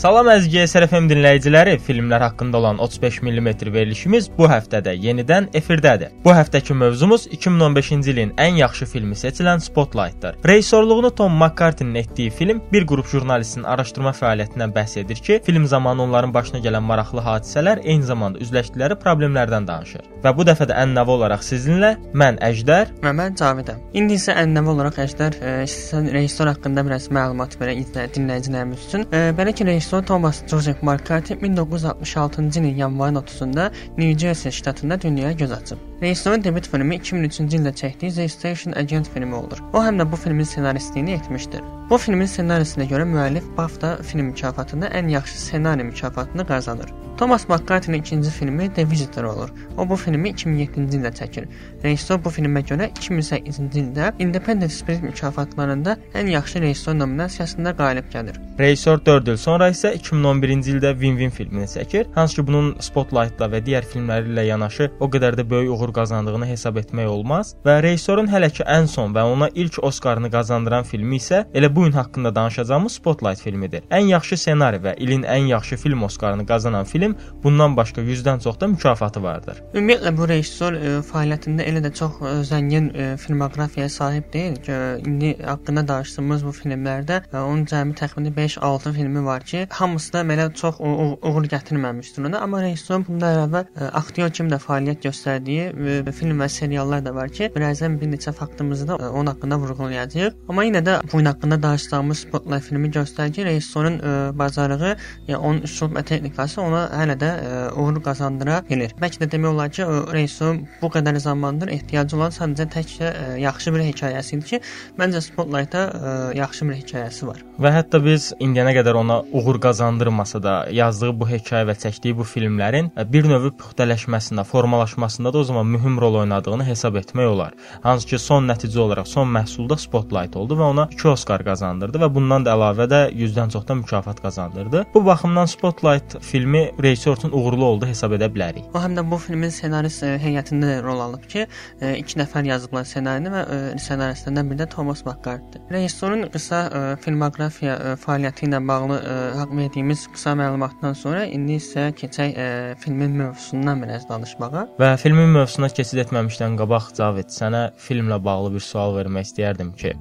Salam əziz SRFM dinləyiciləri, filmlər haqqında olan 35 mm verilişimiz bu həftədə yenidən efirdədir. Bu həftəki mövzumuz 2015-ci ilin ən yaxşı filmi seçilən Spotlight-dır. Rejissorluğunu Tom McCarthy-nin etdiyi film bir qrup jurnalistin araşdırma fəaliyyətindən bəhs edir ki, film zamanı onların başına gələn maraqlı hadisələr eyni zamanda üzləşdikləri problemlərdən danışır. Və bu dəfə də ən-nəvə olaraq sizinlə mən Əjdər və mən Cavidəm. İndi isə ən-nəvə olaraq Əjdər e, sizə rejissor haqqında biraz məlumat verə dinləyicilərimiz üçün. E, belə ki, rejissor Thomas Joseph McCarthy 1966-cı ilin yanvarın 30-da New Jersey ştatında dünyaya göz açıb. Rejissorun debüt filmi 2003-cü ildə çəkdiyi The Station Agent filmi olur. O həm də bu filmin ssenaristliyini etmişdir. Bu filmin ssenarisinə görə müəllif BAFTA film mükafatında ən yaxşı ssenari mükafatını qazanır. Thomas McCarthy-nin ikinci filmi The Visitor olur. O bu filmi 2007-ci ildə çəkir. Rejissor bu filmə görə 2008-ci ildə Independent Spirit mükafatlarında ən yaxşı rejissor nominasiyasında qalib gəlir. Rejissor 4 il sonra isə 2011-ci ildə Win-Win filmini çəkir. Hansı ki bunun Spotlight-la və digər filmləri ilə yanaşı o qədər də böyük uğur qazandığını hesab etmək olmaz və rejissorun hələ ki ən son və ona ilk Oskarını qazandıran filmi isə elə bu gün haqqında danışacağımız Spotlight filmidir. Ən yaxşı ssenari və ilin ən yaxşı film Oskarını qazanan film bundan başqa 100-dən çox da mükafatı vardır. Ümumiyyətlə bu rejissor e, fəaliyyətində elə də çox e, zəngin e, filmoqrafiyaya sahib deyil ki, indi haqqında danışdığımız bu filmlərdə e, onun cəmi təxminən 5-6 filmi var ki, hamısı da belə çox uğur gətirməmişdir ona, amma rejissor bundan əlavə aktyor kimi də fəaliyyət göstərdiyi film və seriallar da var ki, birazdan bir neçə faktımızı da onun haqqında vurğulayacağıq. Amma yenə də bu haqqında danışdığımız Spotlight filmi göstərir ki, rejissorun bacarığı, yəni onun üslub və texnikası ona hələ də uğur qazandıra bilir. Bəlkə də demək olar ki, rejissorun bu qədər zamandır ehtiyacı olan sadəcə təkcə ə, e, yaxşı bir hekayəsi idi ki, məncə Spotlight-da e, yaxşı bir hekayəsi var. Və hətta biz indiyənə qədər ona uğur qazandırmasa da, yazdığı bu hekayə və çəkdiyi bu filmlərin bir növ puxtələşməsində, formalaşmasında da o zaman mühüm rol oynadığını hesab etmək olar. Hansı ki, son nəticə olaraq son məhsulda Spotlight oldu və ona 2 Oskar qazandırdı və bundan da əlavə də 100-dən çox da mükafat qazandırdı. Bu baxımdan Spotlight filmi rejissor üçün uğurlu oldu hesab edə bilərik. O həm də bu filmin ssenarist e, heyətində də rol alıb ki, e, iki nəfər yazıblar ssenarini və e, ssenaristlərdən biri də Thomas McCarthy. Rejissorun qısa filmoqrafiya fəaliyyəti ilə bağlı haqq verdiyimiz qısa məlumatdan sonra indi isə keçək filmin mövzusundan biraz danışmağa. Və filmin mövzusuna keçid etməmişdən qabaq Cavid, sənə filmlə bağlı bir sual vermək istəyərdim ki,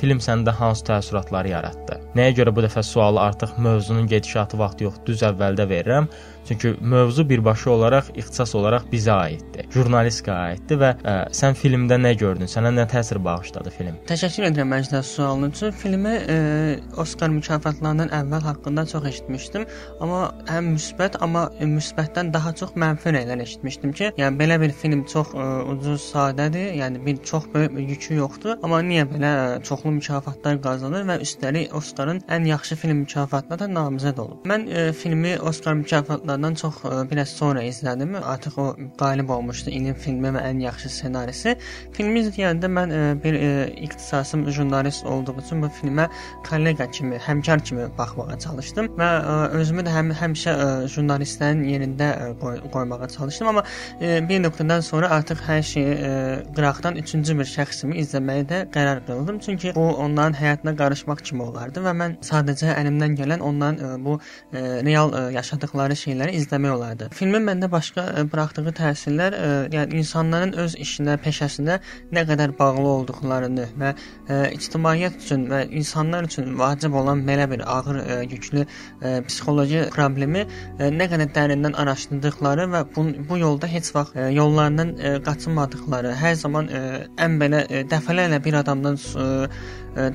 film səndə hansı təəssüratları yaratdı? Nəyə görə bu dəfə sualı artıq mövzunun gedişatı vaxtı yox, düz əvvəldə verirəm? Çünki mövzu birbaşa olaraq ixtisas olaraq bizə aiddir. Jurnalistikaya aiddir və ə, sən filmdə nə gördün? Sənə nə təsir bağışladı film? Təşəkkür edirəm Məcdə sualın üçün. Filmi ə, Oskar mükafatlarından əvvəl haqqında çox eşitmişdim, amma həm müsbət, amma müsbətdən daha çox mənfi rəylər eşitmişdim ki, yəni belə bir film çox ə, ucuz, sadədir, yəni bir çox böyük bir yükü yoxdur, amma niyə belə çoxlu mükafatlar qazanır və üstəlik Oskarın ən yaxşı film mükafatına da namizəd olub. Mən ə, filmi Oskar mükafatlarına Onlardan çox e, biraz sonra izlədim. Artıq o qalib olmuşdu ilin filmi və ən yaxşı ssenarisi. Filmi izləyəndə mən e, bir e, ixtisasım jurnalist olduğu üçün bu filmə kollega kimi, həmkar kimi baxmağa çalışdım və özümü də həm həmişə jurnalistlərin yerində qoy, qoymağa çalışdım, amma bir nöqtədən sonra artıq hər şeyi qıraqdan üçüncü bir şəxs kimi izləməyə də qərar qıldım. Çünki bu onların həyatına qarışmaq kimi olardı və mən sadəcə əlimdən gələn onların bu real ə, yaşadıkları şeyləri filmləri izləmək olardı. Filmin məndə başqa e, buraxdığı təsirlər, ə, e, yəni insanların öz işinə, peşəsinə nə qədər bağlı olduqlarını və ə, e, ictimaiyyət üçün və insanlar üçün vacib olan belə bir ağır, ə, yüklü ə, psixoloji problemi ə, nə qədər dərindən araşdırdıqları və bu, bu yolda heç vaxt ə, yollarından ə, qaçınmadıqları, hər zaman ə, ən belə ə, dəfələrlə bir adamdan ə,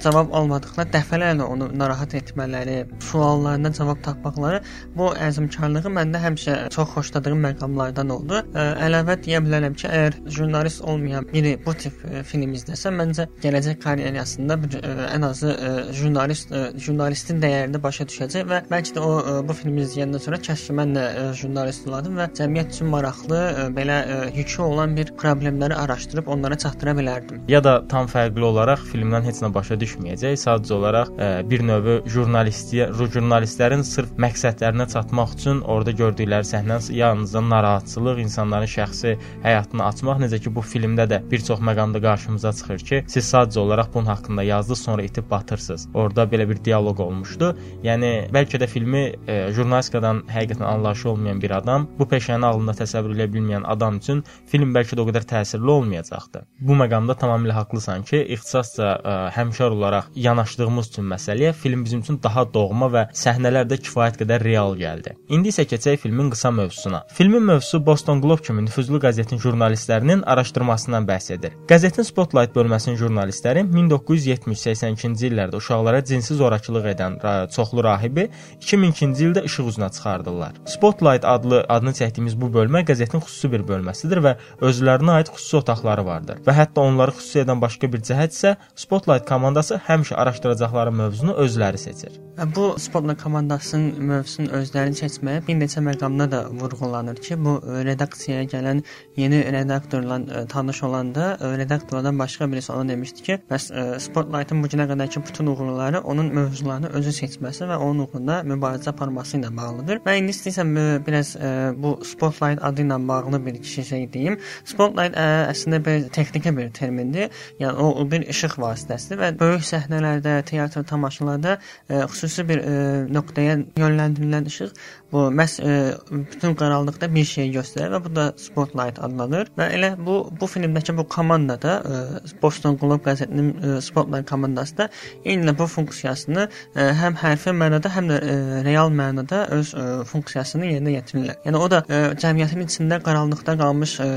cavab almadıqda dəfələrlə onu narahat etmələri, suallarına cavab tapmaqları bu əzmkarlığı məndə həmişə çox xoşladığım məqamlardan oldu. Əlavə deyə bilərəm ki, əgər jurnalist olmayan biri bu tip film izləsə, məncə gələcək karyerasında bir, ən azı jurnalist jurnalistin dəyərini başa düşəcək və bəlkə də o bu filmi izləyəndən sonra kəşf mən də jurnalist olardım və cəmiyyət üçün maraqlı belə yükü olan bir problemləri araşdırıb onlara çatdıra bilərdim. Ya da tam fərqli olaraq filmdən heç nə başa düşməyəcək, sadəcə olaraq ə, bir növ jurnalistiyə, jurnalistlərin sırf məqsədlərinə çatmaq üçün orada gördükləri səhnənin yalnızca narahatçılıq, insanların şəxsi həyatını açmaq, necə ki bu filmdə də bir çox məqamda qarşımıza çıxır ki, siz sadəcə olaraq bunun haqqında yazdınız, sonra itib batırsınız. Orada belə bir dialoq olmuşdu. Yəni bəlkə də filmi e, jurnalistikadan həqiqətən anlayışı olmayan bir adam, bu peşəni ağlında təsəvvür edə bilməyən adam üçün film bəlkə də o qədər təsirli olmayacaqdı. Bu məqamda tamamilə haqlısan ki, ixtisasca ə, e, həmşər olaraq yanaşdığımız üçün məsələyə film bizim üçün daha doğma və səhnələr də kifayət qədər real gəldi. İndi isə keçək filmin qısa mövzusuna. Filmin mövzusu Boston Globe kimi nüfuzlu qəzetin jurnalistlərinin araşdırmasından bəhs edir. Qəzetin Spotlight bölməsinin jurnalistləri 1970-82-ci illərdə uşaqlara cinsi zorakılıq edən çoxlu rahibi 2002-ci ildə işıq üzünə çıxardırlar. Spotlight adlı adını çəkdiyimiz bu bölmə qəzetin xüsusi bir bölməsidir və özlərinə aid xüsusi otaqları vardır. Və hətta onları xüsusi edən başqa bir cəhət isə Spotlight komandası həmişə araşdıracaqları mövzunu özləri seçir. Bu Spotlight komandasının mövzusunu özləri seçməyə bir neçə məqamda da vurğulanır ki, bu redaksiyaya gələn yeni redaktorla ə, tanış olanda ə, redaktordan başqa birisi ona demişdi ki, bəs ə, Spotlight-ın bu günə qədərki bütün uğurları onun mövzularını özü seçməsi və onun uğrunda mübarizə aparması ilə bağlıdır. Mən indi istəsəm biraz ə, bu Spotlight adı ilə bağlı bir şey deyim. Spotlight ə, əslində bir texniki bir termindir. Yəni o bir işıq vasitəsidir və böyük səhnələrdə, teatr tamaşalarda ə, xüsusi bir ə, nöqtəyə yönləndirilən işıq bu məhz ə, bütün qaranlıqda bir şey göstərir və bu da Spotlight adlanır. Və elə bu bu filmdəki bu komanda da ə, Boston Globe qəzetinin ə, Spotlight komandası da eyni bu funksiyasını ə, həm hərfi mənada, həm də ə, real mənada öz ə, funksiyasını yerinə yetirirlər. Yəni o da ə, cəmiyyətin içində qaranlıqda qalmış ə,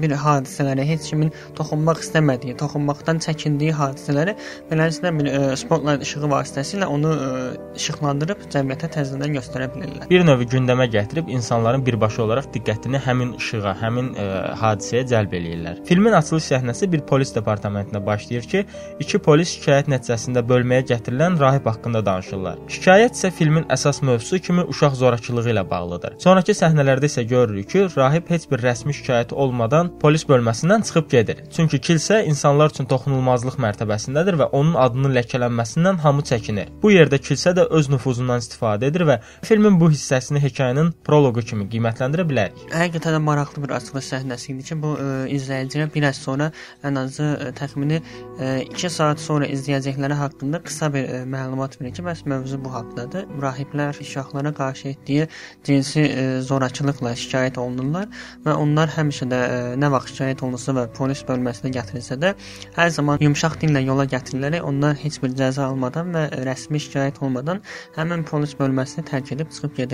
bir hadisələrə, heç kimin toxunmaq istəmədiyi, toxunmaqdan çəkindiyi hadisələri beləliklə bir ə, Spotlight işığı vasitəsilə onu ə, işıqlandırıb cəmiyyətə təzədən göstərə bilirlər. Bir növ gündəmə gətirib insanların birbaşa olaraq diqqətini həmin işığa, həmin ə, hadisəyə cəlb eləyirlər. Filmin açılış səhnəsi bir polis departamentində başlayır ki, iki polis şikayət nəticəsində bölməyə gətirilən rahib haqqında danışırlar. Şikayət isə filmin əsas mövzusu kimi uşaq zorakılığı ilə bağlıdır. Sonrakı səhnələrdə isə görürük ki, rahib heç bir rəsmi şikayəti olmadan polis bölməsindən çıxıb gedir. Çünki kilsə insanlar üçün toxunulmazlıq mərtəbəsindədir və onun adının ləkələnməsindən hamı çəkinir. Bu yerdə kilsə də öz nüfuzundan istifadə edir və filmin bu hissəsini hekayənin proloqu kimi qiymətləndirə bilərik. Həqiqətən də maraqlı bir açılış səhnəsi idi ki, bu ə, izləyiciyə bir az sonra ən azı ə, təxmini 2 saat sonra izləyəcəkləri haqqında qısa bir ə, məlumat verir ki, bəs mövzu bu haqqdadır. Rahiblər uşaqlara qarşı etdiyi cinsi ə, zorakılıqla şikayət olunurlar və onlar həmişə də ə, nə vaxt şikayət olunsa və polis bölməsinə gətirilsə də hər zaman yumşaq dillə yola gətirilərək onlar heç bir cəza almadan və rəsmi şikayət olmadan həmin polis bölməsini tərk edib çıxıb gedirlər.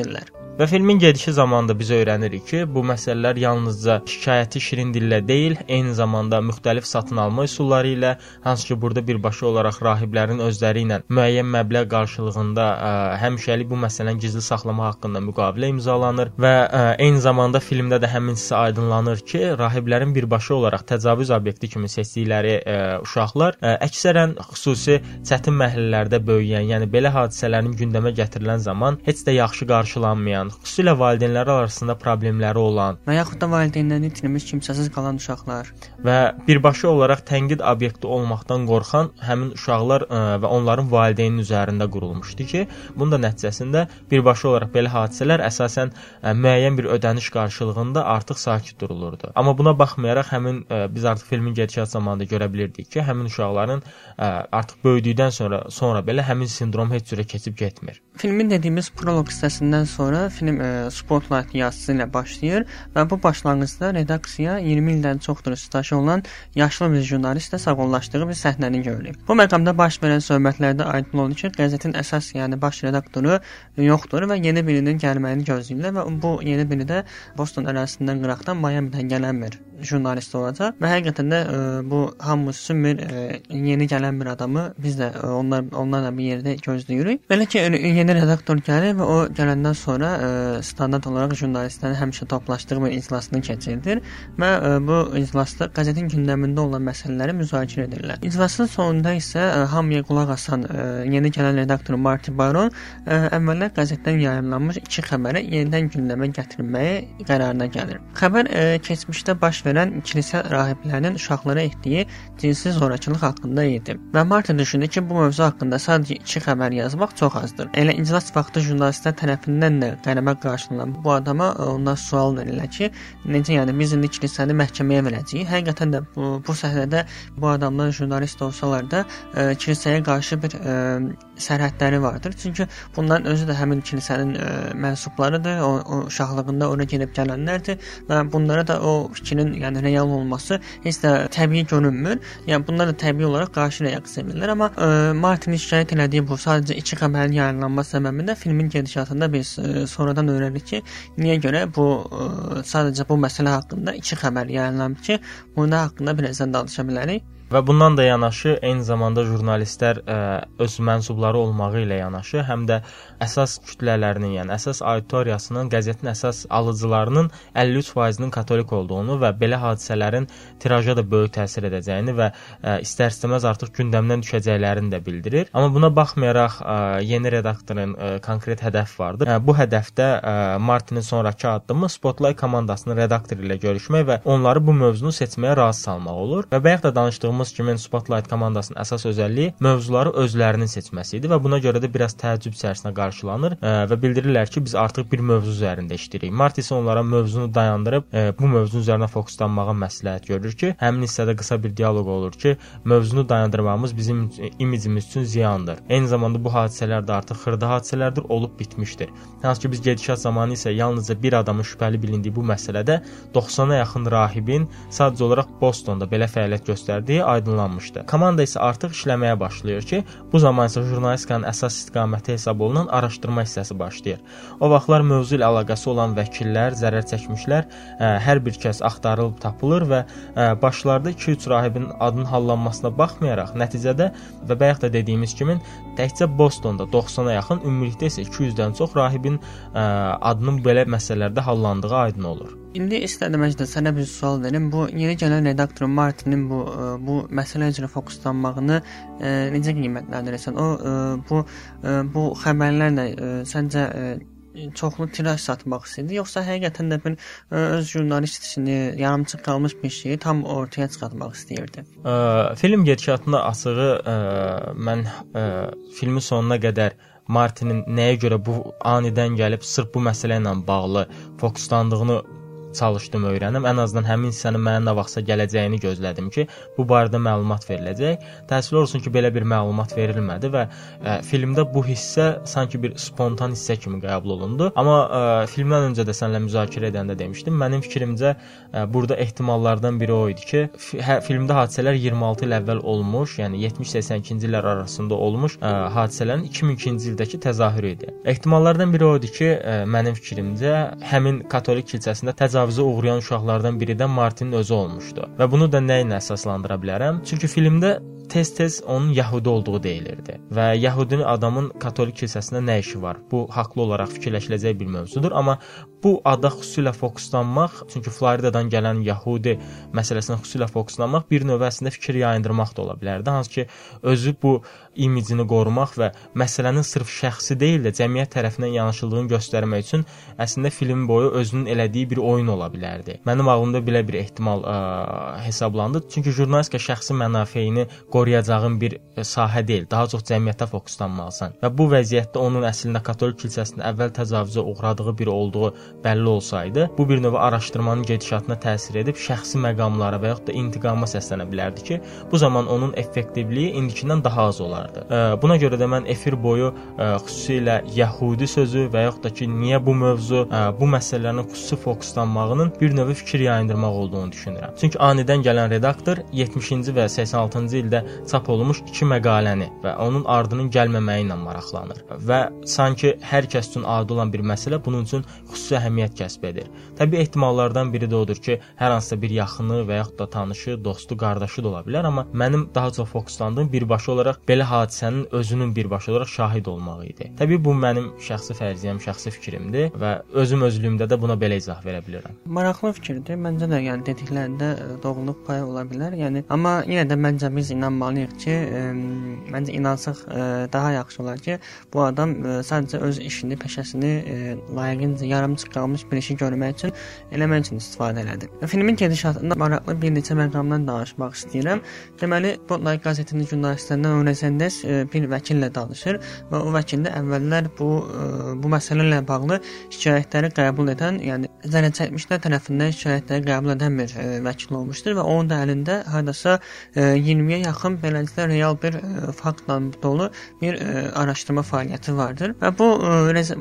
Və filmin gedişi zamanında biz öyrənirik ki, bu məsələlər yalnızca şikayəti şirin dillə deyil, eyni zamanda müxtəlif satın alma üsulları ilə, hansı ki, burada birbaşa olaraq rahiblərin özləri ilə müəyyən məbləğ qarşılığında ə, həmişəlik bu məsələni gizli saxlama haqqında müqavilə imzalanır və ə, eyni zamanda filmdə də həmin hissə aydınlanır ki, rahiblərin birbaşa olaraq təcavüz obyekti kimi seçdikləri ə, uşaqlar ə, əksərən xüsusi çətin məhəllələrdə böyüyən, yəni belə hadisələrin gündəmə gətirilən zaman heç də yaxşı qarşılanmayan xüsusilə valideynləri arasında problemləri olan və yaxud da valideynlərini itirmiş kimsəsiz qalan uşaqlar və birbaşa olaraq tənqid obyekti olmaqdan qorxan həmin uşaqlar ə, e, və onların valideynin üzərində qurulmuşdu ki, bunun da nəticəsində birbaşa olaraq belə hadisələr əsasən ə, e, müəyyən bir ödəniş qarşılığında artıq sakit durulurdu. Amma buna baxmayaraq həmin ə, e, biz artıq filmin gedişat zamanında görə bilirdik ki, həmin uşaqların ə, artıq böyüdükdən sonra sonra belə həmin sindrom heç cürə keçib getmir. Filmin dediyimiz proloq hissəsindən sonra film e, Spotlight yazısı ilə başlayır və bu başlanğıcda redaksiya 20 ildən çoxdur stajı olan yaşlı bir jurnalistlə sağollaşdığı bir səhnəni görürük. Bu məqamda baş verən söhbətlərdə aydın olur ki, qəzetin əsas, yəni baş redaktoru yoxdur və yeni birinin gəlməyini gözləyirlər və bu yeni biri də Boston ərazisindən qıraqdan Miami-dən gələn bir jurnalist olacaq və həqiqətən də ə, e, bu hamımız üçün bir ə, e, yeni gələn bir adamı biz də ə, onlar onlarla bir yerdə gözləyirik. Belə ki, yeni redaktor gəlir və o gələndən sonra ə, ə, standart olaraq jurnalistlərin həmişə toplaşdığı bir iclasını keçirdir və ə, bu iclasda qəzetin gündəmində olan məsələləri müzakirə edirlər. İclasın sonunda isə ə, hamıya qulaq asan ə, yeni gələn redaktor Marty Baron ə, əvvəllər qəzetdən yayımlanmış iki xəbəri yenidən gündəmə gətirməyə qərarına gəlir. Xəbər ə, keçmişdə baş verən kilsə rahiblərinin uşaqlara etdiyi cinsi zorakılıq haqqında idi və Marty düşündü ki, bu mövzu haqqında sadəcə iki xəbər yazmaq çox azdır. Elə iclas vaxtı jurnalistlər tərəfindən də qələmə qarşılanan bu adama e, ondan sual verirlər ki, necə yəni biz indi kilsəni məhkəməyə verəcəyik. Həqiqətən də bu, bu səhnədə bu adamlar jurnalist olsalar da ə, e, kilsəyə qarşı bir ə, e, sərhədləri vardır. Çünki bunların özü də həmin kilsənin ə, mənsublarıdır, o, o şahlığında ora gedib gələnlərdir və bunlara da o fikrin yəni real olması heç də təbii görünmür. Yəni bunlar da təbii olaraq qarşı reaksiya verirlər, amma ə, Martin şikayət elədiyi bu sadəcə iki xəbərin yayınlanma səbəbində filmin gedişatında biz ə, sonradan öyrəndik ki, niyə görə bu ə, sadəcə bu məsələ haqqında iki xəbər yayınlanıb ki, bunun haqqında birazdan danışa bilərik. Və bundan da yanaşı eyni zamanda jurnalistlər ə, öz mənsubları olmağı ilə yanaşı, həm də əsas kütlələrinin, yəni əsas auditoriyasının, qəzetin əsas alıcılarının 53%-nin katolik olduğunu və belə hadisələrin tiraja da böyük təsir edəcəyini və ə, istər-istəməz artıq gündəmdən düşəcəklərini də bildirir. Amma buna baxmayaraq ə, yeni redaktorun ə, konkret hədəf vardı. Ə, bu hədəfdə Martinin sonrakı addımı Spotlight komandasının redaktoru ilə görüşmək və onları bu mövzunu seçməyə razı salmaq olur. Və bayaq da danışdığım Aldığımız kimi Spotlight komandasının əsas özəlliyi mövzuları özlərinin seçməsi idi və buna görə də biraz təəccüb içərisinə qarşılanır ə, və bildirirlər ki, biz artıq bir mövzu üzərində işləyirik. Mart isə onlara mövzunu dayandırıb ə, bu mövzunun üzərinə fokuslanmağa məsləhət görür ki, həmin hissədə qısa bir dialoq olur ki, mövzunu dayandırmağımız bizim imicimiz üçün ziyandır. Eyni zamanda bu hadisələr də artıq xırda hadisələrdir, olub bitmişdir. Hansı ki, biz gedişat zamanı isə yalnızca bir adamın şübhəli bilindiyi bu məsələdə 90-a yaxın rahibin sadəcə olaraq Bostonda belə fəaliyyət göstərdiyi aydınlanmışdı. Komanda isə artıq işləməyə başlayır ki, bu zaman isə jurnalistikanın əsas istiqaməti hesab olunan araşdırma hissəsi başlayır. O vaxtlar mövzu ilə əlaqəsi olan vəkillər, zərər çəkmişlər ə, hər bir kəs axtarılıb tapılır və ə, başlarda 2-3 rahibin adının hallanmasına baxmayaraq, nəticədə və bayaq da dediyimiz kimi təkcə Bostonda 90-a yaxın, ümumilikdə isə 200-dən çox rahibin ə, adının belə məsələlərdə hallandığı aydın olur. İndi istədiməcdə sənə bir sual verim. Bu yeni gələn redaktor Martinin bu e, bu məsələ üzrə fokuslanmağını ə, e, necə qiymətləndirirsən? O ə, e, bu ə, bu xəbərlərlə ə, səncə ə, çoxlu tiraj satmaq istəyirdi, yoxsa həqiqətən də bir öz jurnalist işini yarımçıq qalmış bir şeyi tam ortaya çıxartmaq istəyirdi? Ə, film gedişatında açığı ə, mən ə, filmin sonuna qədər Martinin nəyə görə bu anidən gəlib sırf bu məsələ ilə bağlı fokuslandığını çalışdım öyrənim. Ən azından həmin hissənin mənə nə vaxtsa gələcəyini gözlədim ki, bu barədə məlumat veriləcək. Təəssüf olsun ki, belə bir məlumat verilmədi və ə, e, filmdə bu hissə sanki bir spontan hissə kimi qəbul olundu. Amma ə, e, filmdən öncə də səninlə müzakirə edəndə demişdim, mənim fikrimcə ə, e, burada ehtimallardan biri o idi ki, hə, filmdə hadisələr 26 il əvvəl olmuş, yəni 70-82-ci illər arasında olmuş ə, hadisələrin 2002-ci ildəki təzahürü idi. Ehtimallardan biri o idi ki, ə, mənim fikrimcə həmin katolik kilsəsində təcavüz təcavüzə uğrayan uşaqlardan biri də Martinin özü olmuşdu. Və bunu da nə ilə əsaslandıra bilərəm? Çünki filmdə tez-tez onun yəhudi olduğu deyilirdi və yəhudini adamın katolik kilsəsində nə işi var? Bu haqlı olaraq fikirləşiləcək bir mövzudur, amma bu ada xüsusilə fokuslanmaq, çünki Floridadan gələn yəhudi məsələsinə xüsusilə fokuslanmaq bir növ əslində fikir yayındırmaq da ola bilərdi. Hansı ki, özü bu imicini qorumaq və məsələnin sırf şəxsi deyil də cəmiyyət tərəfindən yanaşıldığını göstərmək üçün əslində film boyu özünün elədiyi bir oyun ola bilərdi. Mənim ağlımda belə bir ehtimal ə, hesablandı. Çünki jurnalistika şəxsi mənafeyini qoruyacağın bir sahə deyil, daha çox cəmiyyətə fokuslanmalısan. Və bu vəziyyətdə onun əslində katolik kilsəsinin əvvəl təcavüzə uğradığı biri olduğu bəlli olsaydı, bu bir növ araşdırmanın gedişatına təsir edib şəxsi məqamlara və yaxud da intiqama səslənə bilərdi ki, bu zaman onun effektivliyi indikindən daha az olardı olardı. Buna görə də mən efir boyu xüsusilə yəhudi sözü və yaxud da ki, niyə bu mövzu bu məsələlərin xüsusi fokuslanması hazırlamağının bir növ fikir yayındırmaq olduğunu düşünürəm. Çünki anidən gələn redaktor 70-ci və 86-cı ildə çap olunmuş iki məqaləni və onun ardının gəlməməyi ilə maraqlanır və sanki hər kəs üçün adi olan bir məsələ bunun üçün xüsusi əhəmiyyət kəsb edir. Təbii ehtimallardan biri də odur ki, hər hansısa bir yaxını və yaxud da tanışı, dostu, qardaşı da ola bilər, amma mənim daha çox fokuslandığım birbaşa olaraq belə hadisənin özünün birbaşa olaraq şahid olmağı idi. Təbii bu mənim şəxsi fərziyyəm, şəxsi fikrimdir və özüm özlüyümdə də buna belə izah verə bilirəm. Maraqlı fikirdir. Məncə də yəni dediklərində e, doğruluq payı ola bilər. Yəni amma yenə də məncə biz inanmalıyıq ki, ə, e, məncə inansaq ə, e, daha yaxşı olar ki, bu adam ə, sadəcə öz işini, peşəsini ə, layiqincə yarımçıq qalmış bir işi görmək üçün eləmək üçün istifadə elədi. Filmin gedişatında maraqlı bir neçə məqamdan danışmaq istəyirəm. Deməli, Spotlight qəzetinin jurnalistlərindən Onesendes bir vəkillə danışır və o vəkil də əvvəllər bu ə, bu məsələ ilə bağlı şikayətləri qəbul edən, yəni zərər çəkmişlər tərəfindən şikayətləri qəbul edən bir ə, vəkil olmuşdur və onun da əlində hardasa 20-yə yaxın beləliklə real bir faktla dolu bir araşdırma fəaliyyəti vardır. Və bu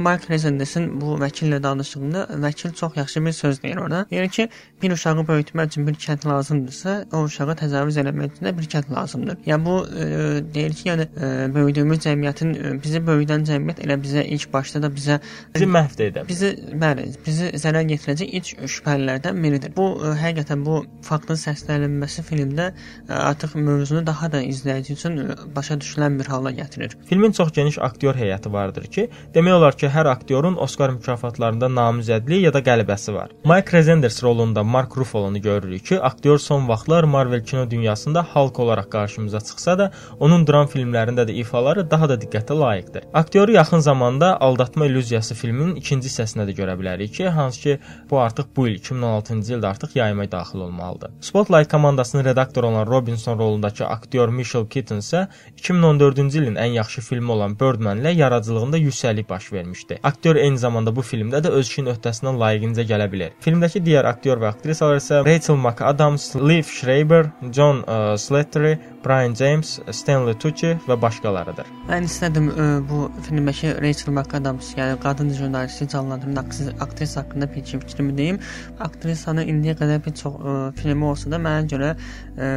Mark Rezendesin bu vəkillə danışdığında vəkil çox yaxşı bir söz deyir orada. Deyir ki, bir uşağı böyütmək üçün bir kənd lazımdırsa, o uşağı təcavüz eləmək üçün də bir kənd lazımdır. Yəni bu ə, deyir ki, yəni ə, böyüdüyümüz cəmiyyətin ə, bizi böyüdən cəmiyyət elə bizə ilk başda da bizə bizi məhv edə. Bizi bəli, bizi zərər yetirəcək ilk şübhəlilərdən biridir. Bu ə, həqiqətən bu faktın səsləndirilməsi filmdə ə, artıq mövzunu daha da izləyici üçün ə, başa düşülən bir hala gətirir. Filmin çox geniş aktyor heyəti vardır ki, demək olar ki, hər aktyorun Oskar mükafatlarında namizədliyi ya da qələbəsi var. Mike Resenders rolunda Mark Ruffalo-nu görürük ki, aktyor son vaxtlar Marvel kino dünyasında Hulk olaraq qarşımıza çıxsa da, onun dram filmlərində də ifaları daha da diqqətə layiqdir. Aktyoru yaxın zamanda Aldatma illüziyası filminin ikinci hissəsində də görə bilərik ki, hansı ki, bu artıq bu il 2016-cı ildə artıq yayıma daxil olmalıdır. Spotlight komandasının redaktoru olan Robinson rolundakı aktyor Michael Keaton isə 2014-cü ilin ən yaxşı filmi olan Birdman ilə yaradıcılığında yüksəlik baş vermişdi. Aktyor eyni zamanda bu filmdə də öz işinin öhdəsindən layiqincə gələ bilər. Filmdəki digər aktyor və aktrisalar isə Rachel McAdams, Liv Schreiber, John uh, Slattery, Brian James, Stanley Tucci və başqalarıdır. Mən istədim ə, bu filmdəki Rachel McAdams, yəni qadın jurnalisti canlandıran aktrisa haqqında bir fikrimi deyim. Aktrisanın indiyə qədər bir çox ə, filmi olsa da mənə görə ə,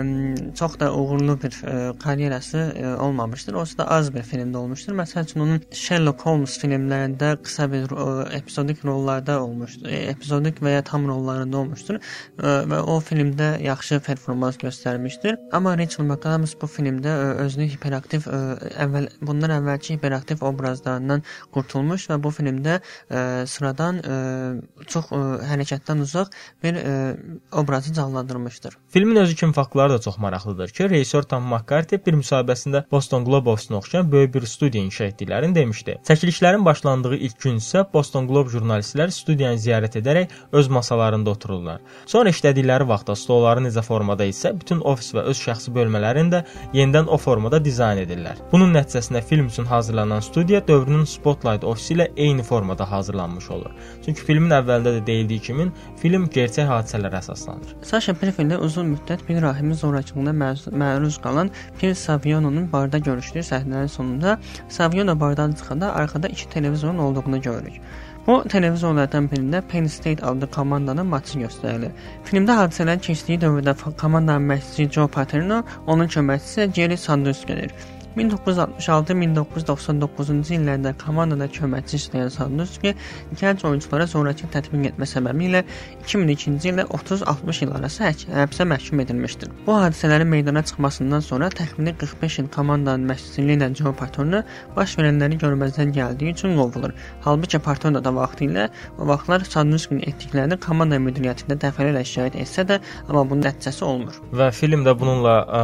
çox da uğurlu bir ə, karyerası ə, olmamışdır. Olsa da az bir filmdə olmuşdur. Məsəl üçün onun Sherlock Holmes filmlərində qısa bir ə, epizodik rollarda olmuşdur. E, epizodik və ya tam rollarında olmuşdur və o filmdə yaxşı performans göstərmişdir. Amma Rachel McAdams Adams bu filmdə ə, özünü hiperaktiv ə, əvvəl bundan əvvəlki hiperaktiv obrazlarından qurtulmuş və bu filmdə ə, sıradan çox hərəkətdən uzaq bir obrazı canlandırmışdır. Filmin özü kimi faktları da çox maraqlıdır ki, rejissor Tom McCarthy bir müsahibəsində Boston Globe-a oxşayan böyük bir studiya inşa etdiklərini demişdi. Çəkilişlərin başlandığı ilk gün isə Boston Globe jurnalistləri studiyanı ziyarət edərək öz masalarında otururlar. Sonra işlədikləri vaxtda stolları necə formada isə bütün ofis və öz şəxsi bölmələrin də yenidən o formada dizayn edirlər. Bunun nəticəsində film üçün hazırlanan studiya dövrünün Spotlight ofisi ilə eyni formada hazırlanmış olur. Çünki filmin əvvəlində də deyildiyi kimi, film gerçək hadisələrə əsaslanır. Sasha Prefeldə uzun müddət bir rahimin zorakılığına məruz qalan Pir Saviononun barda görüşdüyü səhnənin sonunda Saviono bardan çıxanda arxada iki televizorun olduğunu görürük. Bu televizorlardan birində Penn State adlı komandanın maçı göstərilir. Filmdə hadisələr keçdiyi dövrdə komandanın məşqçisi Joe Paterno, onun köməkçisi Jerry Sanders gəlir. 1966-1999-cu illərdə komandada köməkçi işləyən Sandusky gənc oyunçulara zorakı tətbiq etmə səbəbi ilə 2002-ci ildə 30-60 il arası həbsə məhkum edilmişdir. Bu hadisələrin meydana çıxmasından sonra təxmini 45 il komandanın məşqçiliyi ilə Joe Paterno baş verənləri görməzdən gəldiyi üçün qovulur. Halbuki Paterno da vaxtilə o vaxtlar Sandusky'nin etdiklərini komanda müdiriyyətində dəfələrlə şahid etsə də, amma bunun nəticəsi olmur. Və filmdə bununla ə,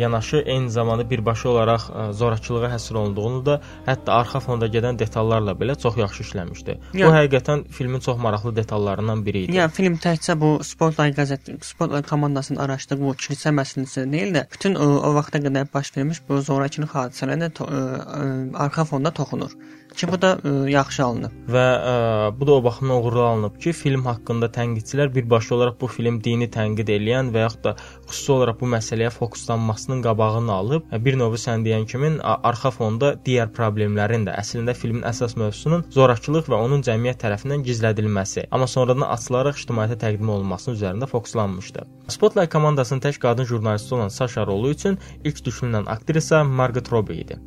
yanaşı eyni zamanda birbaşa olaraq zorakılığa həsr olunduğunu da hətta arxa fonda gedən detallarla belə çox yaxşı işləmişdi. Yəni, bu həqiqətən filmin çox maraqlı detallarından biri idi. Yəni film təkcə bu Spotlight qəzet, Spotlight komandasının araşdırdığı bu kilsə məsələsi deyil də, bütün o, o vaxta qədər baş vermiş bu zorakılıq hadisələrində to, ə, ə, arxa fonda toxunur. Ki, bu da ə, yaxşı alınıb. Və ə, bu da o baxımdan uğurlu alınıb ki, film haqqında tənqidçilər birbaşa olaraq bu film dini tənqid edən və yaxud da xüsusi olaraq bu məsələyə fokuslanmasının qabağını alıb, bir növ sən deyən kimi arxa fonda digər problemlərin də əslində filmin əsas mövzusunun zorakılıq və onun cəmiyyət tərəfindən gizlədilməsi, amma sonradan açılaraq ictimaiyyətə təqdim olunması üzərində fokuslanmışdı. Spotlight komandasının tək qadın jurnalisti olan Sasha rolu üçün ilk düşünülən aktrisa Margot Robbie idi.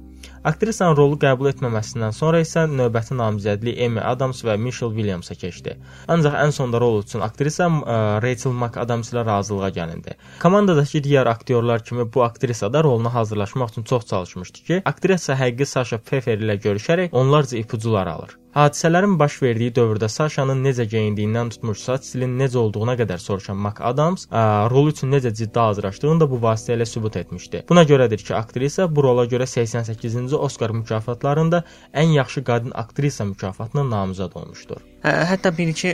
Aktrisanın rolu qəbul etməməsindən sonra isə növbəti namizədlik Amy Adams və Michelle Williamsa keçdi. Ancaq ən sonda rol üçün aktrisa ə, Rachel McAdams ilə razılığa gəlindi. Komandadakı digər aktyorlar kimi bu aktrisa da roluna hazırlaşmaq üçün çox çalışmışdı ki, aktrisa həqiqi Sasha Pfeffer ilə görüşərək onlarca ipucular alır. Hadisələrin baş verdiyi dövrdə Saşanın necə geyindiyindən tutmuş saç stilinin necə olduğuna qədər soruşan Mac Adams ə, rol üçün necə ciddi hazırlaşdığını da bu vasitə ilə sübut etmişdi. Buna görədir ki, aktrisa bu rola görə 88-ci Oskar mükafatlarında ən yaxşı qadın aktrisa mükafatına namizəd olmuşdur. Hə, hətta bir-iki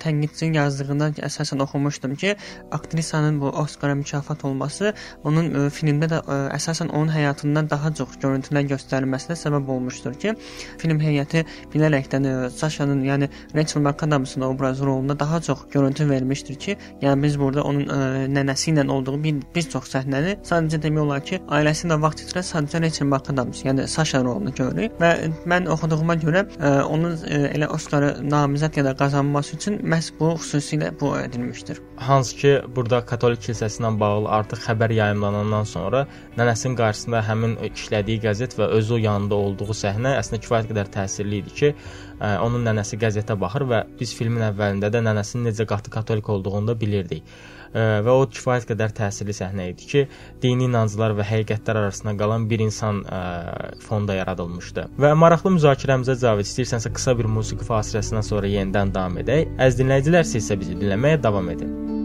tənqidçinin yazdığında əsasən oxumuşdum ki, aktrisanın bu Oskara mükafat olması onun filmdə də əsasən onun həyatından daha çox görüntülər göstərilməsinə səbəb olmuşdur ki, film heyəti bilərəkdən Sashanın, yəni Rachel McAdamsın obraz rolunda daha çox görüntü vermişdir ki, yəni biz burada onun e, nənəsi ilə olduğu bir bir çox səhnəni sadəcə demək olar ki, ailəsi ilə vaxt keçirən sadəcə Rachel McAdams, yəni Sasha rolunu görürük və mən oxuduğuma görə e, onun e, elə Oskara nam namizəd ya da qazanması üçün məhz bu xüsusilə bu edilmişdir. Hansı ki, burada katolik kilsəsi ilə bağlı artıq xəbər yayımlanandan sonra nənəsinin qarşısında həmin işlədiyi qəzet və özü yanında olduğu səhnə əslində kifayət qədər təsirli idi ki, ə, onun nənəsi qəzetə baxır və biz filmin əvvəlində də nənəsinin necə qatı katolik olduğunu da bilirdik və o kifayət qədər təsirli səhnə idi ki, dini inanclar və həqiqətlər arasında qalan bir insan ə, fonda yaradılmışdı. Və maraqlı müzakirəmizə Cavid istəyirsənsə qısa bir musiqi fasiləsindən sonra yenidən davam edək. Əziz dinləyicilər, siz isə bizi dinləməyə davam edin.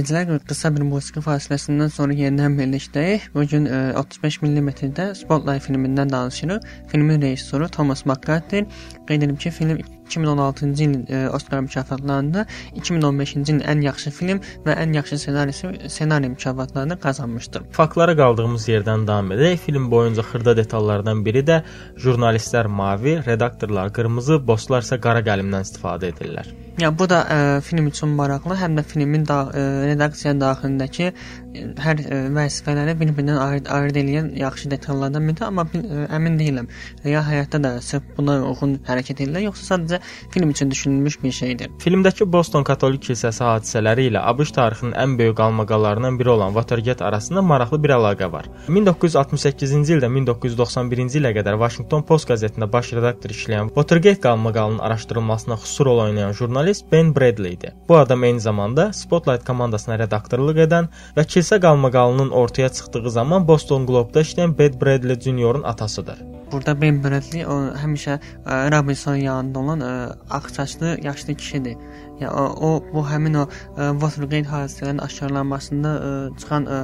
Dinləyicilər, qısa bir musiqi fasiləsindən sonra yenidən birlikdəyik. Bu gün 35 mm-də Spotlight filmindən danışırıq. Filmin rejissoru Thomas McCarthy. Qeyd edim ki, film 2016-cı ilin e, Oskar mükafatlarında 2015-ci ilin ən yaxşı film və ən yaxşı ssenarisi ssenari mükafatlarını qazanmışdı. Faktlara qaldığımız yerdən davam edək. Film boyunca xırda detallardan biri də jurnalistlər mavi, redaktorlar qırmızı, bosslar isə qara qəlimdən istifadə edirlər. Ya bu da ə, e, film üçün maraqlı, həm də filmin da ə, e, redaksiya daxilindəki hər ə, vəzifələri bir-birindən ayırd, ayırd edən yaxşı detallardan biridir, amma ə, əmin deyiləm. Ya həyatda da sırf buna uyğun hərəkət edirlər, yoxsa sadəcə film üçün düşünülmüş bir şeydir. Filmdəki Boston Katolik kilsəsi hadisələri ilə ABŞ tarixinin ən böyük qalmaqallarından biri olan Watergate arasında maraqlı bir əlaqə var. 1968-ci ildə 1991-ci ilə qədər Washington Post qəzetində baş redaktor işləyən Watergate qalmaqalının araşdırılmasına xüsusi rol oynayan jurnalist Ben Bradley idi. Bu adam eyni zamanda Spotlight komandasına redaktorluq edən və kilsə qalmaqalının ortaya çıxdığı zaman Boston Globe-da işləyən Ben Bradley Juniorun atasıdır. Burada Ben Bradley o həmişə ə, e, Robinson yanında olan ə, e, ağsaçlı yaşlı kişidir. Ya o, o bu həmin o ə, e, Watergate hadisələrinin aşkarlanmasında ə, çıxan ə,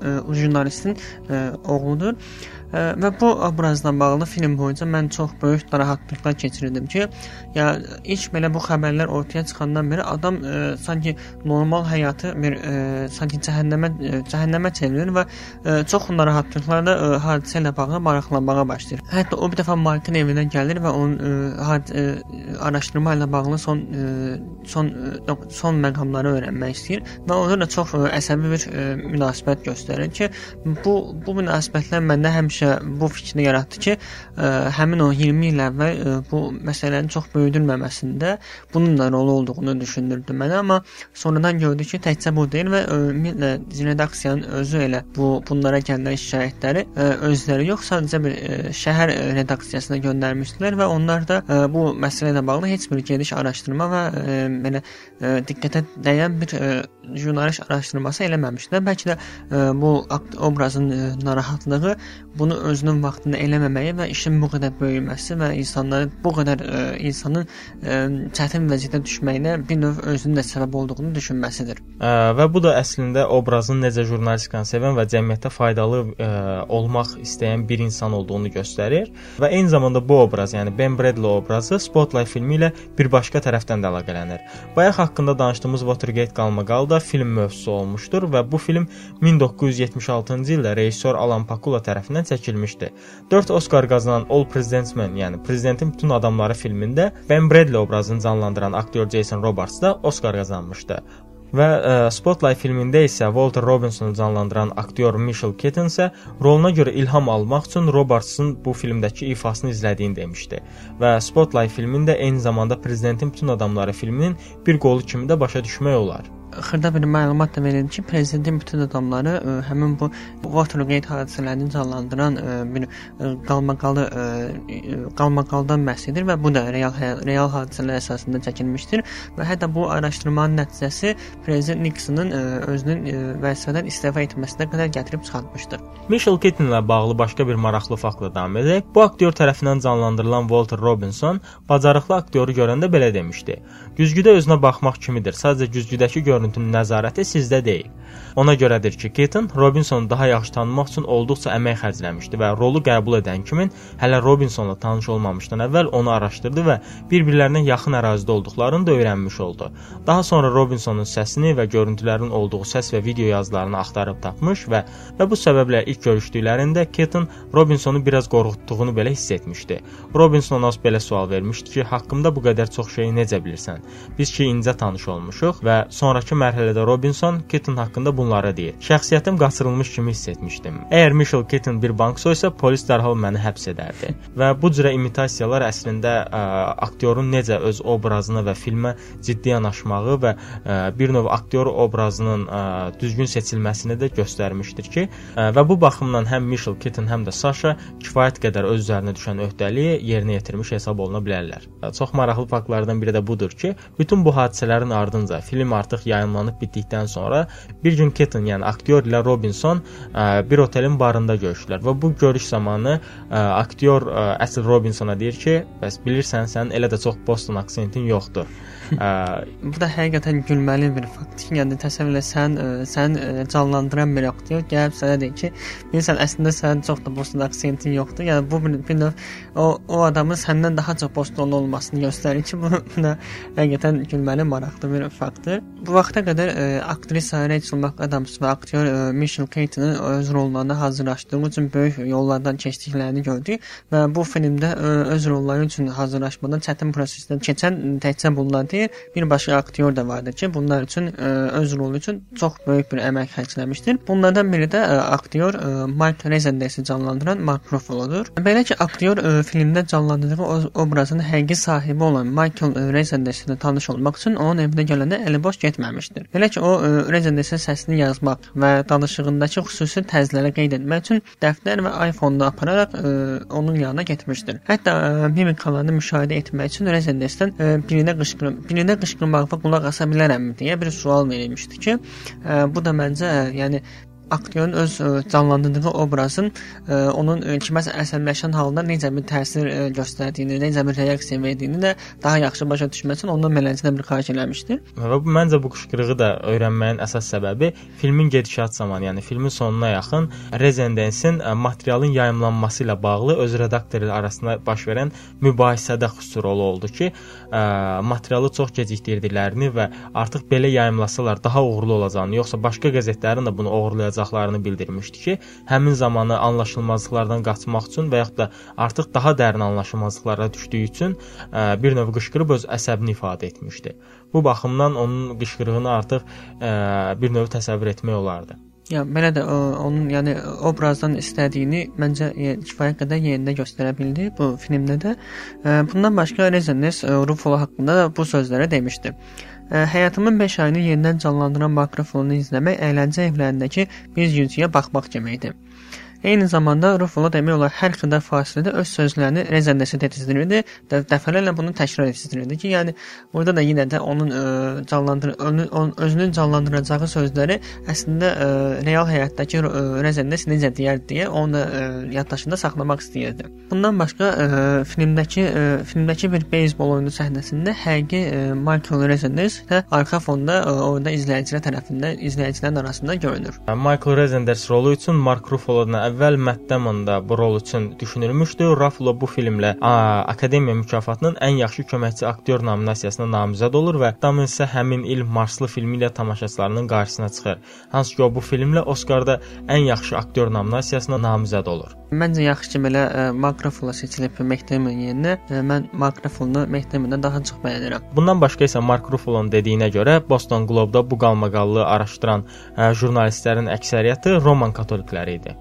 ə, jurnalistin ə, oğludur. Və bu obrazla bağlı film boyunca mən çox böyük narahatlıqlar keçirdim ki, ya ilk belə bu xəbərlər ortaya çıxandan bəri adam ə, sanki normal həyatı bir ə, sanki cəhənnəmə ə, cəhənnəmə çevirir və ə, çox narahatlıqlarla ə, hadisə ilə bağlı maraqlanmağa başlayır. Hətta o bir dəfə Markın evinə gəlir və onun ə, had, ə, araşdırma ilə bağlı son ə, son ə, son məqamları öyrənmək istəyir və orada da çox ə, əsəbi bir ə, münasibət göstərir ki, bu bu münasibətlər məndə həmişə həmişə bu fikrini yaratdı ki, ə, həmin o 20 il əvvəl ə, bu məsələnin çox böyüdülməməsində bunun da rolu olduğunu düşündürdü mənə, amma sonradan gördük ki, təkcə bu deyil və ümumiyyətlə redaksiyanın özü elə bu bunlara gələn şikayətləri ə, özləri yox, sadəcə bir ə, şəhər redaksiyasına göndərmişdilər və onlar da ə, bu məsələ ilə bağlı heç bir geniş araşdırma və ə, belə ə, diqqətə dəyən bir ə, jurnalist araşdırması eləməmişdilər. Bəlkə də ə, bu obrazın ə, narahatlığı bunu özünün vaxtında eləməməyi və işin bu qədər böyüməsi və insanları bu qədər ə, e, insanın ə, e, çətin vəziyyətə düşməyinə bir növ özünün də səbəb olduğunu düşünməsidir. Ə, və bu da əslində obrazın necə jurnalistikanı sevən və cəmiyyətə faydalı ə, olmaq istəyən bir insan olduğunu göstərir və eyni zamanda bu obraz, yəni Ben Bradley obrazı Spotlight filmi ilə bir başqa tərəfdən də əlaqələnir. Bayaq haqqında danışdığımız Watergate qalmaqal da film mövzusu olmuşdur və bu film 1976-cı ildə rejissor Alan Pakula tərəfindən çəkilmişdi. 4 Oskar qazanan All President's Men, yəni Prezidentin bütün adamları filmində Ben Bradley obrazını canlandıran aktyor Jason Robards da Oskar qazanmışdı. Və ə, e, Spotlight filmində isə Walter Robinsonu canlandıran aktyor Michael Keaton isə roluna görə ilham almaq üçün Robertson bu filmdəki ifasını izlədiyini demişdi. Və Spotlight filmində eyni zamanda Prezidentin bütün adamları filminin bir qolu kimi də başa düşmək olar xırda bir məlumat da verelim ki, prezidentin bütün adamları ə, e, həmin bu Watergate hadisələrini canlandıran ə, e, bir e, qalmaqalı qalmaqaldan bəhs edir və bu da real real hadisələr əsasında çəkilmişdir və hətta bu araşdırmanın nəticəsi prezident Nixonun ə, özünün ə, vəzifədən istifa etməsinə qədər gətirib çıxartmışdır. Michael Keaton ilə bağlı başqa bir maraqlı faktla davam edək. Bu aktyor tərəfindən canlandırılan Walter Robinson bacarıqlı aktyoru görəndə belə demişdi: "Güzgüdə özünə baxmaq kimidir. Sadəcə güzgüdəki görünüş görüntünün nəzarəti sizdə deyil. Ona görədir ki, Keaton Robinsonu daha yaxşı tanımaq üçün olduqca əmək xərcləmişdi və rolu qəbul edən kimin hələ Robinsonla tanış olmamışdan əvvəl onu araşdırdı və bir-birlərinə yaxın ərazidə olduqlarını da öyrənmiş oldu. Daha sonra Robinsonun səsini və görüntülərin olduğu səs və video yazılarını axtarıb tapmış və və bu səbəblə ilk görüşdüklərində Keaton Robinsonu biraz qorxutduğunu belə hiss etmişdi. Robinson ona belə sual vermişdi ki, haqqımda bu qədər çox şeyi necə bilirsən? Biz ki incə tanış olmuşuq və sonrakı mərhələdə Robinson Keaton haqqında bunları deyir. Şəxsiyyətim qaçırılmış kimi hiss etmişdim. Əgər Michael Keaton bir bank soysa, polis dərhal məni həbs edərdi. və bu cürə imitasiyalar əslində ə, aktyorun necə öz obrazına və filmə ciddi yanaşmağı və ə, bir növ aktyor obrazının ə, düzgün seçilməsini də göstərmişdir ki, ə, və bu baxımdan həm Michael Keaton, həm də Sasha kifayət qədər öz üzərinə düşən öhdəliyi yerinə yetirmiş hesab oluna bilərlər. Çox maraqlı faktlardan biri də budur ki, bütün bu hadisələrin ardınca film artıq yayınlanmışdır yayımlanıb bitdikdən sonra bir gün Keaton, yəni aktyor ilə Robinson ə, bir otelin barında görüşdülər və bu görüş zamanı ə, aktyor ə, əsl Robinsona deyir ki, bəs bilirsən sən elə də çox Boston aksentin yoxdur. Bu da həqiqətən gülməli bir faktdır. Yəni təsəvvür et sən ə, sən ə, canlandıran bir aktyor gəlib sənə deyir ki, bilirsən əslində sənin çox da Boston aksentin yoxdur. Yəni bu bir, bir növ o o adamın səndən daha çox Bostonlu olmasını göstərir ki, bu da həqiqətən gülməli, maraqlı bir faktdır. Bu vaxta qədər ə, aktrisa Rachel McAdams və aktyor ə, Michael Keaton'ın öz rollarına hazırlaşdığı üçün böyük yollardan keçdiklərini gördük və bu filmdə ə, öz rolları üçün hazırlaşmadan çətin prosesdən keçən təkcə bunlar deyil, bir başqa aktyor da vardı ki, bunlar üçün ə, öz rolu üçün çox böyük bir əmək xərcləmişdir. Bunlardan biri də ə, aktyor ə, Mike Rezendersi canlandıran Mark Ruffalo'dur. Belə ki, aktyor ə, filmdə canlandırdığı obrazın həqiqi sahibi olan Michael Rezendersi ilə tanış olmaq üçün onun evinə gələndə əli boş getməmişdir. Belə ki, o Rezendersin səsini yazmaq və danışığındakı xüsusi tərzləri qeyd etmək üçün dəftər və iPhone-da apararaq ə, onun yanına getmişdir. Hətta ə, mimikalarını müşahidə etmək üçün Rezenderdən birinə qışqırıb, birinə qışqırmaqda qulaq asa bilərəmmi deyə bir sual verilmişdi ki, ə, bu da məncə, ə, yəni aktyorun öz ə, e, canlandırdığı obrazın ə, e, onun ə, e, kiməsə əsəbləşən halda necə bir təsir ə, göstərdiyini, necə bir reaksiya verdiyini də daha yaxşı başa düşmək üçün ondan mələcə bir xahiş eləmişdi. Və bu məncə bu qışqırığı da öyrənməyin əsas səbəbi filmin gedişat zamanı, yəni filmin sonuna yaxın Rezendensin materialın yayımlanması ilə bağlı öz redaktoru arasında baş verən mübahisədə xüsusi rolu oldu ki, ə, materialı çox gecikdirdiklərini və artıq belə yayımlasalar daha uğurlu olacağını, yoxsa başqa qəzetlərin də bunu oğurlayacağını olacaqlarını bildirmişdi ki, həmin zamanı anlaşılmazlıqlardan qaçmaq üçün və yaxud da artıq daha dərin anlaşılmazlıqlara düşdüyü üçün ə, bir növ qışqırıb öz əsəbini ifadə etmişdi. Bu baxımdan onun qışqırığını artıq ə, bir növ təsəvvür etmək olardı. Ya belə də o, onun yəni obrazdan istədiyini məncə e, kifayət qədər yerində göstərə bildi bu filmdə də. E, bundan başqa Rezenes e, Ruffalo haqqında da bu sözləri demişdi. Həyatımın 5 ayını yenidən canlandıran mikrofonu izləmək əyləncə evlərindəki bir yüzüyə baxmaq deməkdir. Eyni zamanda Ruffalo demək olar hər xırda fasilədə öz sözlərini rezəndəsi tetizdirirdi, də, dəfələrlə bunu təkrar etdirirdi ki, yəni burada da yenə də onun ə, canlandır onun, özünün canlandıracağı sözləri əslində ə, real həyatdakı ə, rezəndəs necə deyər deyə onu ə, yaddaşında saxlamaq istəyirdi. Bundan başqa ə, filmdəki ə, filmdəki bir beyzbol oyunu səhnəsində həqiqi ə, Michael Rezenders də arxa fonda ə, orada izləyicilər tərəfindən izləyicilərin arasında görünür. Michael Rezenders rolu üçün Mark Ruffalo-dan əvvəl Matt Damon da bu rol üçün düşünülmüşdü. Ruffalo bu filmlə Akademiya mükafatının ən yaxşı köməkçi aktyor nominasiyasına namizəd olur və Damon isə həmin il Marslı filmi ilə tamaşaçılarının qarşısına çıxır. Hansı ki, o bu filmlə Oskarda ən yaxşı aktyor nominasiyasına namizəd olur. Məncə yaxşı ki, belə ə, Mark Ruffalo seçilib Damon yerinə. Ə, mən Mark Ruffalo-nu Damon-dan daha çox bəyənirəm. Bundan başqa isə Mark Ruffalo-nun dediyinə görə Boston Globe-da bu qalmaqallığı araşdıran ə, jurnalistlərin əksəriyyəti Roman katolikləri idi.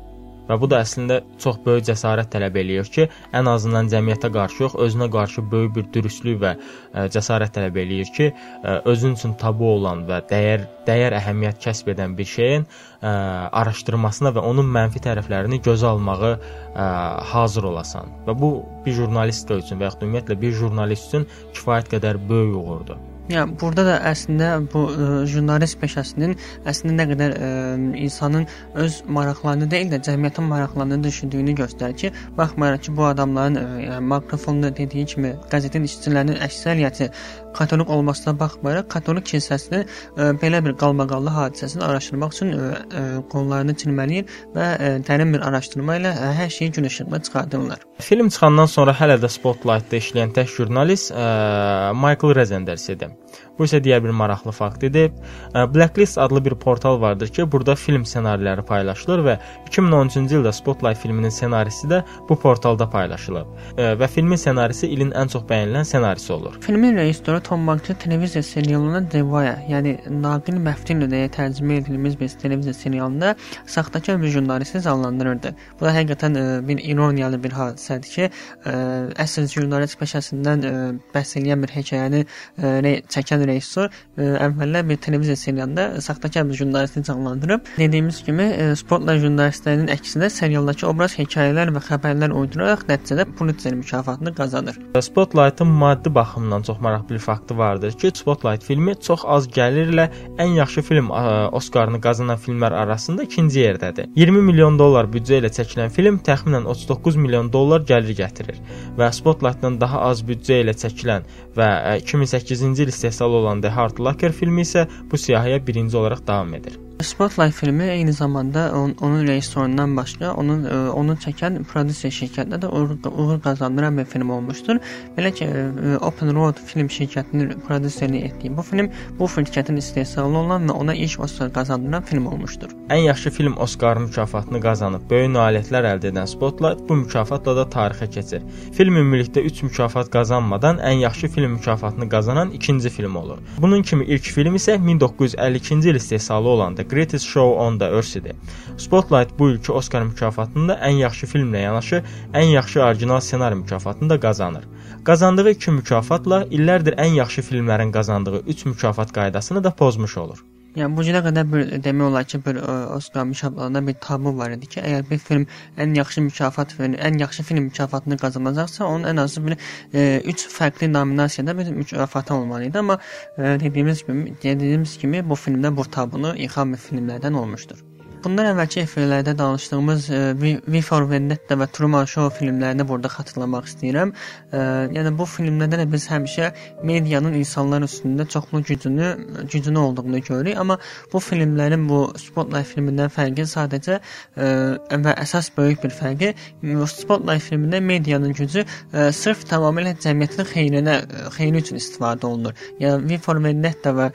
Və bu da əslində çox böyük cəsarət tələb eləyir ki, ən azından cəmiyyətə qarşı yox, özünə qarşı böyük bir dürüstlük və e, cəsarət tələb eləyir ki, e, özün üçün tabu olan və dəyər dəyər əhəmiyyət kəsb edən bir şeyin ə, e, araşdırmasına və onun mənfi tərəflərini gözə almağı ə, hazır olasan. Və bu bir jurnalist üçün və ya ümumiyyətlə bir jurnalist üçün kifayət qədər böyük uğurdur. Yəni burada da əslində bu ə, e, jurnalist peşəsinin əslində nə qədər ə, e, insanın öz maraqlarını deyil də cəmiyyətin maraqlarını düşündüyünü göstərir ki, baxmayaraq ki, bu adamların ə, e, yəni mikrofonda dediyi kimi qəzetin işçilərinin əksəriyyəti katolik olmasına baxmayaraq katolik kilsəsinin ə, belə bir qalmaqallı hadisəsini araşdırmaq üçün ə, ə, qollarını çirmələyir və ə, dərin bir araşdırma ilə ə, hər şeyi gün işığına çıxardırlar. Film çıxandan sonra hələ də Spotlight-da işləyən tək jurnalist ə, Michael Rezenders idi. Bu isə digər bir maraqlı fakt idi. Blacklist adlı bir portal vardır ki, burada film ssenariləri paylaşılır və 2013-cü ildə Spotlight filminin ssenarisi də bu portalda paylaşılıb. Və filmin ssenarisi ilin ən çox bəyənilən ssenarisi olur. Filmin rejissoru Tom Banks televiziya serialının The Wire, yəni Naqil Məftin deyə tərcümə edilmiş bir televiziya serialında saxtakar bir jurnalisti canlandırırdı. Bu da həqiqətən bir ironiyalı bir hadisədir ki, əsl jurnalist peşəsindən bəhs edən bir hekayəni çəkən rejissor e, əvvəllər bir televiziya serialında saxtakar bir jurnalisti canlandırıb. Dediyimiz kimi e, Spotlight jurnalistlərinin əksinə serialdakı obraz hekayələr və xəbərlər uyduraraq nəticədə Pulitzer mükafatını qazanır. Spotlight-ın maddi baxımdan çox maraqlı bir faktı vardır ki, Spotlight filmi çox az gəlirlə ən yaxşı film Oskarını qazanan filmlər arasında ikinci yerdədir. 20 milyon dollar büdcə ilə çəkilən film təxminən 39 milyon dollar gəlir gətirir və Spotlight-dan daha az büdcə ilə çəkilən və 2008-ci il istehsal olan The Hard Locker filmi isə bu siyahıya birinci olaraq davam edir. Spotlight filmi eyni zamanda on, onun rejissorundan başqa onun e, onu çəkən prodüser şirkətinə də uğur, qazandıran bir film olmuşdur. Belə ki, ə, e, Open Road film şirkətinin prodüserliyi etdiyi bu film bu şirkətin istehsalı olan və ona ilk Oscar qazandıran film olmuşdur. Ən yaxşı film Oscar mükafatını qazanıb böyük nailiyyətlər əldə edən Spotlight bu mükafatla da tarixə keçir. Film ümumilikdə 3 mükafat qazanmadan ən yaxşı film mükafatını qazanan ikinci film olur. Bunun kimi ilk film isə 1952-ci il istehsalı olan Greatest Show on the Earth idi. Spotlight bu ilki Oscar mükafatında ən yaxşı filmlə yanaşı ən yaxşı orijinal ssenari mükafatını da qazanır. Qazandığı iki mükafatla illərdir ən yaxşı filmlərin qazandığı 3 mükafat qaydasını da pozmuş olur. Yəni bu günə qədər bir demək olar ki, bir Oscar mükafatlarında bir tabu var idi ki, əgər bir film ən yaxşı mükafat verir, ən yaxşı film mükafatını qazanacaqsa, onun ən azı bir 3 fərqli nominasiyada bir mükafatı olmalı idi, amma e, dediyimiz kimi, dediyimiz kimi bu filmdə bu tabunu yıxan bir filmlərdən olmuşdur. Bundan əvvəlki efirlərdə danışdığımız e, V for Vendetta və Truman Show filmlərini burada xatırlamaq istəyirəm. E, yəni bu filmlərdə də biz həmişə medianın insanlar üstündə çoxlu gücünü gücünü olduğunu görürük, amma bu filmlərin bu Spotlight filmindən fərqi sadəcə e, və əsas böyük bir fərqi Spotlight filmində medianın gücü sırf tamamilə cəmiyyətin xeyrinə xeyri üçün istifadə olunur. Yəni V for Vendetta və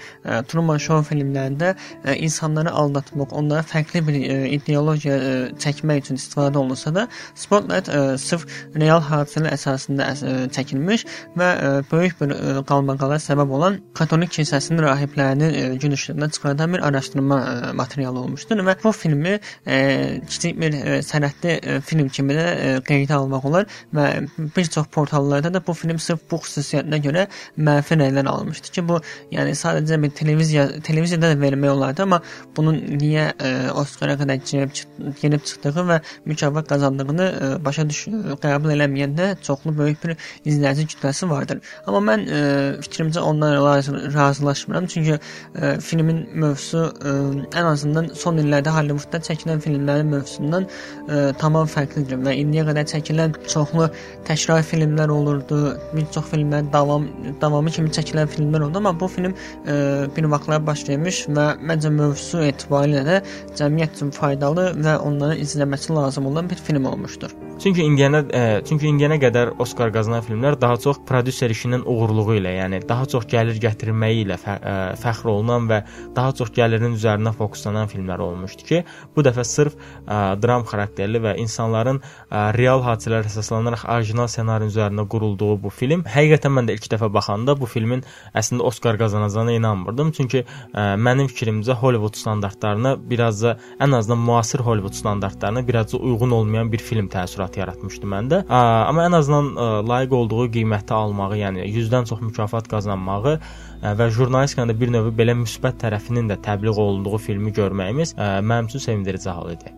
Truman Show filmlərində insanları aldatmaq, onlara fərqli fərqli bir e, ideologiya e, çəkmək üçün istifadə olunsa da, Spotlight e, sırf real hadisələr əsasında e, çəkilmiş və e, böyük bir qalmaqala səbəb olan katolik kilsəsinin rahiblərinin e, gün işığına çıxardan bir araşdırma e, materialı olmuşdur və bu filmi e, kiçik bir e, sənədli e, film kimi də e, qeydə almaq olar və bir çox portallarda da bu film sırf bu xüsusiyyətinə görə mənfi rəylər almışdı ki, bu yəni sadəcə bir televiziya televiziyada da vermək olardı, amma bunun niyə e, o Oscara qədər girib, girib çıxdığı və mükafat qazandığını ə, e, başa düş qəbul eləməyəndə çoxlu böyük bir izləyici kütləsi vardır. Amma mən ə, e, fikrimcə onlarla razılaşmıram, çünki ə, e, filmin mövzusu ə, ən azından son illərdə Hollywoodda çəkilən filmlərin mövzusundan ə, tamam fərqlidir və indiyə qədər çəkilən çoxlu təkrar filmlər olurdu. Bir çox filmlər davam davamı kimi çəkilən filmlər oldu, amma bu film ə, bir vaxtlar baş vermiş və məncə mövzusu etibarilə də cəmiyyət cəmiyyət üçün faydalı və onların izləməsi lazım olan bir film olmuşdur. Çünki indiyənə e, çünki indiyənə qədər Oskar qazanan filmlər daha çox prodüser işinin uğurluğu ilə, yəni daha çox gəlir gətirməyi ilə fə, ə, e, fəxr olunan və daha çox gəlirin üzərinə fokuslanan filmlər olmuşdu ki, bu dəfə sırf ə, e, dram xarakterli və insanların ə, real hadisələrə əsaslanaraq orijinal ssenari üzərinə qurulduğu bu film, həqiqətən mən də ilk dəfə baxanda bu filmin əslində Oskar qazanacağına inanmırdım. Çünki ə, mənim fikrimcə Hollywood standartlarına biraz da ən azından müasir Hollywood standartlarına biraz da uyğun olmayan bir film təəssüratı təəssürat yaratmışdı məndə. Amma ən azından layiq olduğu qiyməti almağı, yəni 100-dən çox mükafat qazanmağı və jurnalistikanın da bir növ belə müsbət tərəfinin də təbliğ olunduğu filmi görməyimiz mənim üçün sevindirici hal idi.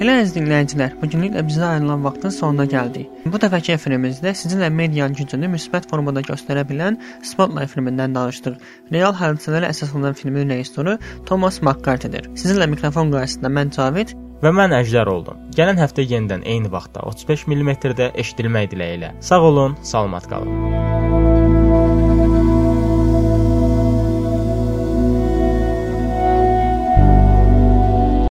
Elə əziz dinləyicilər, bu günlük də bizə ayrılan vaxtın sonuna gəldik. Bu dəfəki efirimizdə sizinlə medianın gücünü müsbət formada göstərə bilən Spotlight filmindən danışdıq. Real hadisələrə əsaslanan filmin rejissoru Thomas McCarthy-dir. Sizinlə mikrofon qarşısında mən Cavid və mən Əjdər oldum. Gələn həftə yenidən eyni vaxtda 35 mm-də eşidilmək diləyi ilə. Sağ olun, salamat qalın.